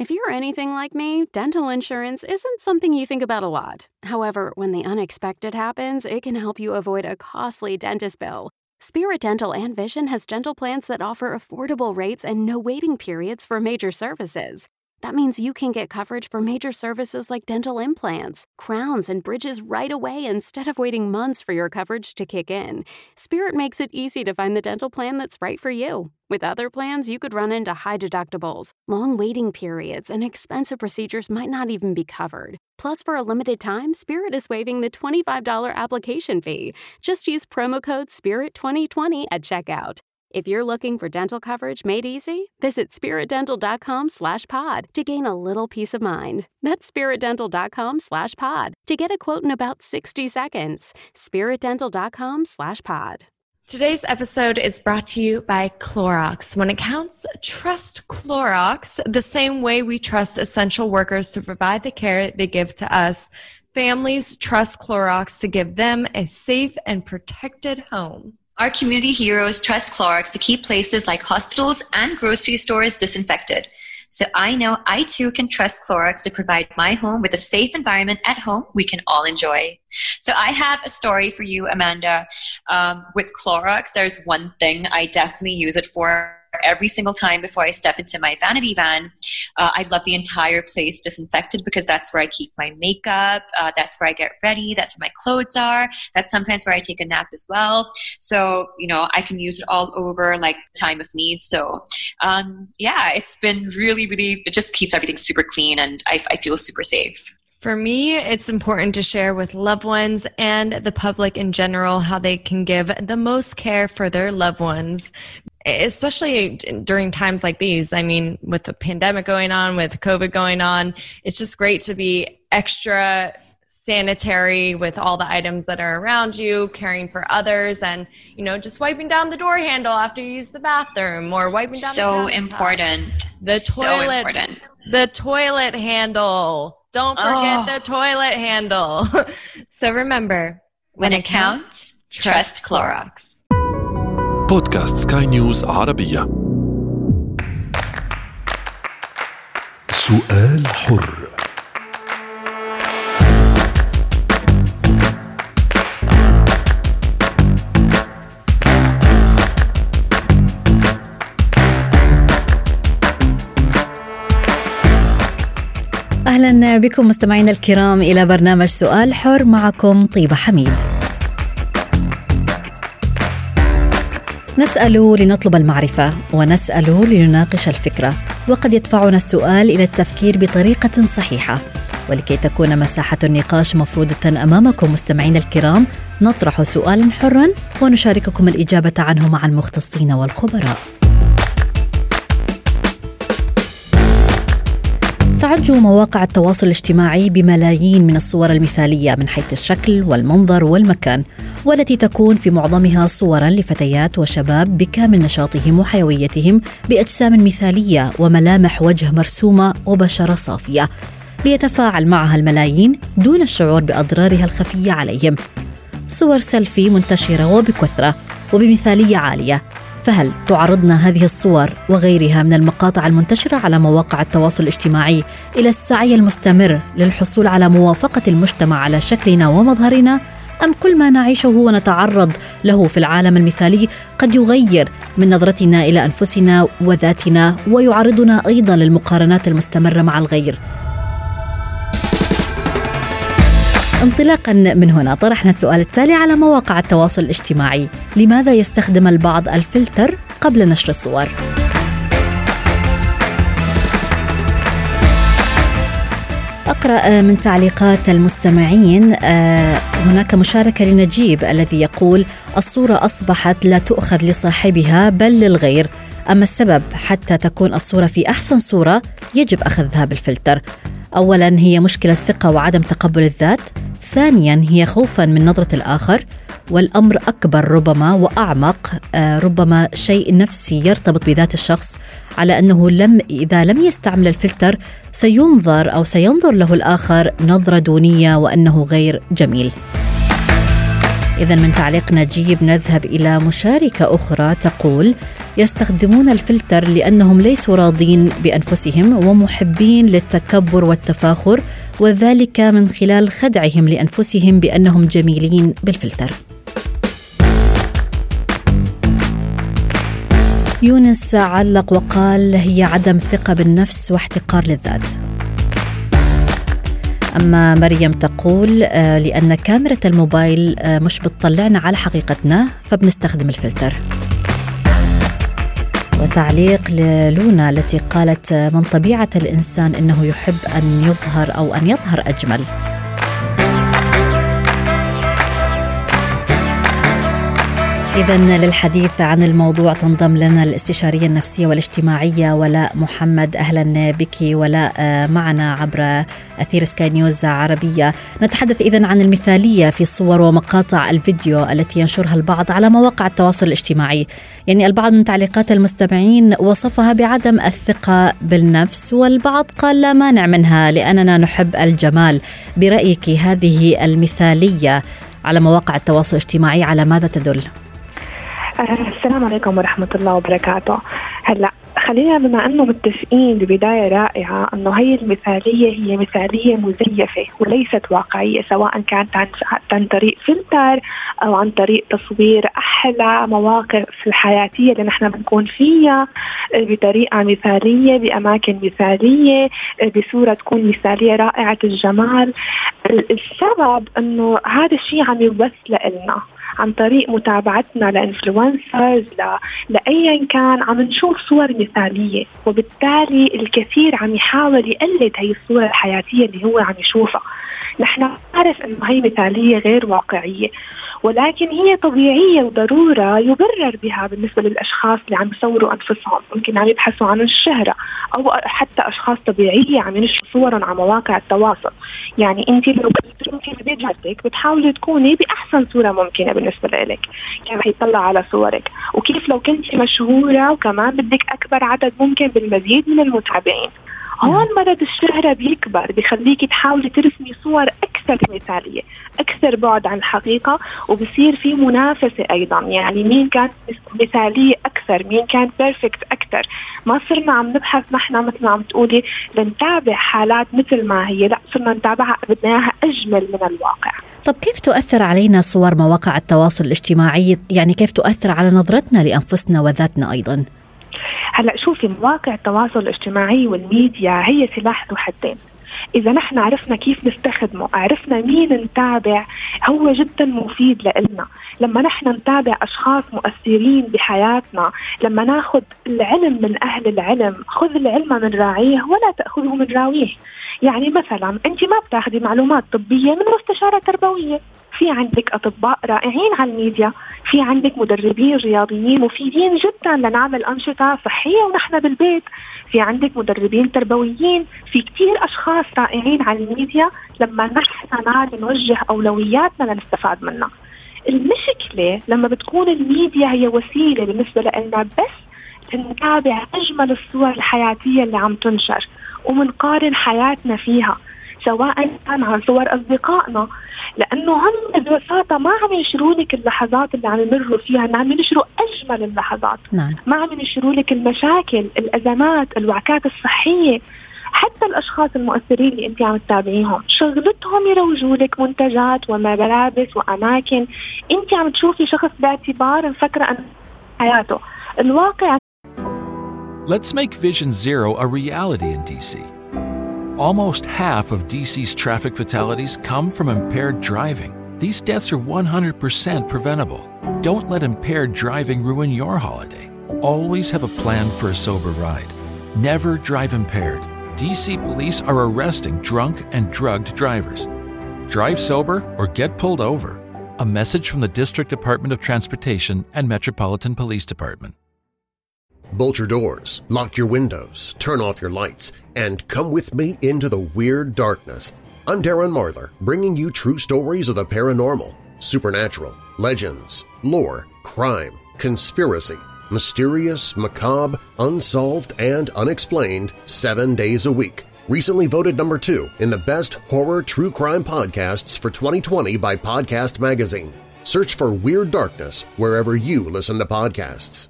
If you're anything like me, dental insurance isn't something you think about a lot. However, when the unexpected happens, it can help you avoid a costly dentist bill. Spirit Dental and Vision has dental plans that offer affordable rates and no waiting periods for major services. That means you can get coverage for major services like dental implants, crowns, and bridges right away instead of waiting months for your coverage to kick in. Spirit makes it easy to find the dental plan that's right for you. With other plans, you could run into high deductibles, long waiting periods, and expensive procedures might not even be covered. Plus, for a limited time, Spirit is waiving the $25 application fee. Just use promo code SPIRIT2020 at checkout. If you're looking for dental coverage made easy, visit spiritdental.com slash pod to gain a little peace of mind. That's spiritdental.com slash pod to get a quote in about 60 seconds. spiritdental.com slash pod. Today's episode is brought to you by Clorox. When it counts, trust Clorox the same way we trust essential workers to provide the care they give to us. Families trust Clorox to give them a safe and protected home. Our community heroes trust Clorox to keep places like hospitals and grocery stores disinfected. So I know I too can trust Clorox to provide my home with a safe environment at home we can all enjoy. So I have a story for you, Amanda. Um, with Clorox, there's one thing I definitely use it for every single time before I step into my vanity van. Uh, I love the entire place disinfected because that's where I keep my makeup. Uh, that's where I get ready. That's where my clothes are. That's sometimes where I take a nap as well. So, you know, I can use it all over like time of need. So, um, yeah, it's been really, really, it just keeps everything super clean and I, I feel super safe. For me, it's important to share with loved ones and the public in general how they can give the most care for their loved ones, especially during times like these. I mean, with the pandemic going on, with COVID going on, it's just great to be extra sanitary with all the items that are around you, caring for others, and you know, just wiping down the door handle after you use the bathroom or wiping down. So important. The toilet. So important. The toilet handle don't forget oh. the toilet handle. so remember, when, when it counts, trust Clorox. بودكاست سكاي نيوز عربية سؤال حر أهلا بكم مستمعينا الكرام إلى برنامج سؤال حر معكم طيبة حميد. نسأل لنطلب المعرفة ونسأل لنناقش الفكرة وقد يدفعنا السؤال إلى التفكير بطريقة صحيحة ولكي تكون مساحة النقاش مفروضة أمامكم مستمعينا الكرام نطرح سؤالا حرا ونشارككم الإجابة عنه مع المختصين والخبراء. تعج مواقع التواصل الاجتماعي بملايين من الصور المثالية من حيث الشكل والمنظر والمكان والتي تكون في معظمها صورا لفتيات وشباب بكامل نشاطهم وحيويتهم بأجسام مثالية وملامح وجه مرسومة وبشرة صافية. ليتفاعل معها الملايين دون الشعور بأضرارها الخفية عليهم. صور سيلفي منتشرة وبكثرة وبمثالية عالية. فهل تعرضنا هذه الصور وغيرها من المقاطع المنتشرة على مواقع التواصل الاجتماعي إلى السعي المستمر للحصول على موافقة المجتمع على شكلنا ومظهرنا؟ أم كل ما نعيشه ونتعرض له في العالم المثالي قد يغير من نظرتنا إلى أنفسنا وذاتنا ويعرضنا أيضا للمقارنات المستمرة مع الغير. انطلاقا من هنا طرحنا السؤال التالي على مواقع التواصل الاجتماعي. لماذا يستخدم البعض الفلتر قبل نشر الصور؟ اقرا من تعليقات المستمعين آه، هناك مشاركة لنجيب الذي يقول الصورة أصبحت لا تؤخذ لصاحبها بل للغير. أما السبب حتى تكون الصورة في أحسن صورة يجب أخذها بالفلتر. اولا هي مشكلة ثقه وعدم تقبل الذات ثانيا هي خوفا من نظرة الآخر والأمر أكبر ربما وأعمق آه، ربما شيء نفسي يرتبط بذات الشخص على أنه لم إذا لم يستعمل الفلتر سينظر أو سينظر له الآخر نظرة دونية وأنه غير جميل. إذا من تعليق نجيب نذهب إلى مشاركة أخرى تقول يستخدمون الفلتر لأنهم ليسوا راضين بأنفسهم ومحبين للتكبر والتفاخر وذلك من خلال خدعهم لأنفسهم بأنهم جميلين بالفلتر. يونس علق وقال هي عدم ثقة بالنفس واحتقار للذات. أما مريم تقول آه، لأن كاميرا الموبايل آه، مش بتطلعنا على حقيقتنا فبنستخدم الفلتر. وتعليق للونا التي قالت آه، من طبيعة الإنسان أنه يحب أن يظهر أو أن يظهر أجمل. إذا للحديث عن الموضوع تنضم لنا الاستشارية النفسية والاجتماعية ولاء محمد. أهلا بك ولاء آه، معنا عبر أثير سكاي نيوز عربية. نتحدث إذا عن المثالية في الصور ومقاطع الفيديو التي ينشرها البعض على مواقع التواصل الاجتماعي. يعني البعض من تعليقات المستمعين وصفها بعدم الثقة بالنفس والبعض قال لا مانع منها لأننا نحب الجمال. برأيك هذه المثالية على مواقع التواصل الاجتماعي على ماذا تدل؟ السلام عليكم ورحمة الله وبركاته. هلا خلينا بما أنه متفقين ببداية رائعة أنه هي المثالية هي مثالية مزيفة وليست واقعية سواء كانت عن عن طريق فلتر أو عن طريق تصوير أحلى مواقف الحياتية اللي نحن بنكون فيها بطريقة مثالية بأماكن مثالية بصورة تكون مثالية رائعة الجمال. السبب أنه هذا الشيء عم يبث لنا عن طريق متابعتنا لإنفلونسرز لايا كان عم نشوف صور مثالية وبالتالي الكثير عم يحاول يقلد هي الصور الحياتية اللي هو عم يشوفها. نحن نعرف إنه هي مثالية غير واقعية ولكن هي طبيعية وضرورة يبرر بها بالنسبة للأشخاص اللي عم يصوروا أنفسهم. ممكن عم يبحثوا عن الشهرة أو حتى أشخاص طبيعية عم ينشروا صورهم على مواقع التواصل. يعني أنت لو بتروحي ببيت بتحاولي تكوني بأحسن صورة ممكنة بالنسبة لك كيف رح يطلع على صورك. وكيف لو كنت مشهورة وكمان بدك أكبر عدد ممكن بالمزيد من المتابعين. هون مرض الشهرة بيكبر بخليكي تحاولي ترسمي صور أكثر مثالية أكثر بعد عن الحقيقة وبصير في منافسة أيضا. يعني مين كانت مثالية أكثر مين كان بيرفكت أكثر. ما صرنا عم نبحث نحن مثل ما عم تقولي لنتابع حالات مثل ما هي. لا صرنا نتابعها بدنا إياها أجمل من الواقع. طب كيف تؤثر علينا صور مواقع التواصل الاجتماعي؟ يعني كيف تؤثر على نظرتنا لأنفسنا وذاتنا أيضا؟ هلا شوفي مواقع التواصل الاجتماعي والميديا هي سلاح ذو حدين. إذا نحن عرفنا كيف نستخدمه عرفنا مين نتابع هو جدا مفيد لإلنا. لما نحن نتابع أشخاص مؤثرين بحياتنا لما ناخذ العلم من أهل العلم خذ العلم من راعيه ولا تأخذه من راويه. يعني مثلا أنت ما بتاخذي معلومات طبية من مستشارة تربوية. في عندك أطباء رائعين على الميديا في عندك مدربين رياضيين مفيدين جدا لنعمل أنشطة صحية ونحن بالبيت. في عندك مدربين تربويين في كثير أشخاص رائعين على الميديا. لما نحن نعرف نوجه أولوياتنا لنستفاد منها. المشكلة لما بتكون الميديا هي وسيلة بالنسبة لنا بس نتابع أجمل الصور الحياتية اللي عم تنشر ومنقارن حياتنا فيها. سواء كان عن صور أصدقائنا لأنه هم ببساطه ما عم ينشروا لك اللحظات اللي عم يمروا فيها عم ينشروا أجمل اللحظات نعم. ما عم ينشروا لك المشاكل الأزمات الوعكات الصحية حتى الأشخاص المؤثرين اللي أنت عم تتابعيهم شغلتهم يروجوا لك منتجات وملابس وأماكن أنت عم تشوفي شخص باعتبار مفكرة أن حياته الواقع Let's make Vision Zero a reality in DC. Almost half of DC's traffic fatalities come from impaired driving. These deaths are 100% preventable. Don't let impaired driving ruin your holiday. Always have a plan for a sober ride. Never drive impaired. DC police are arresting drunk and drugged drivers. Drive sober or get pulled over. A message from the District Department of Transportation and Metropolitan Police Department. Bolt your doors, lock your windows, turn off your lights, and come with me into the weird darkness. I'm Darren Marlar, bringing you true stories of the paranormal, supernatural, legends, lore, crime, conspiracy, mysterious, macabre, unsolved, and unexplained seven days a week. Recently voted number two in the best horror true crime podcasts for 2020 by Podcast Magazine. Search for Weird Darkness wherever you listen to podcasts.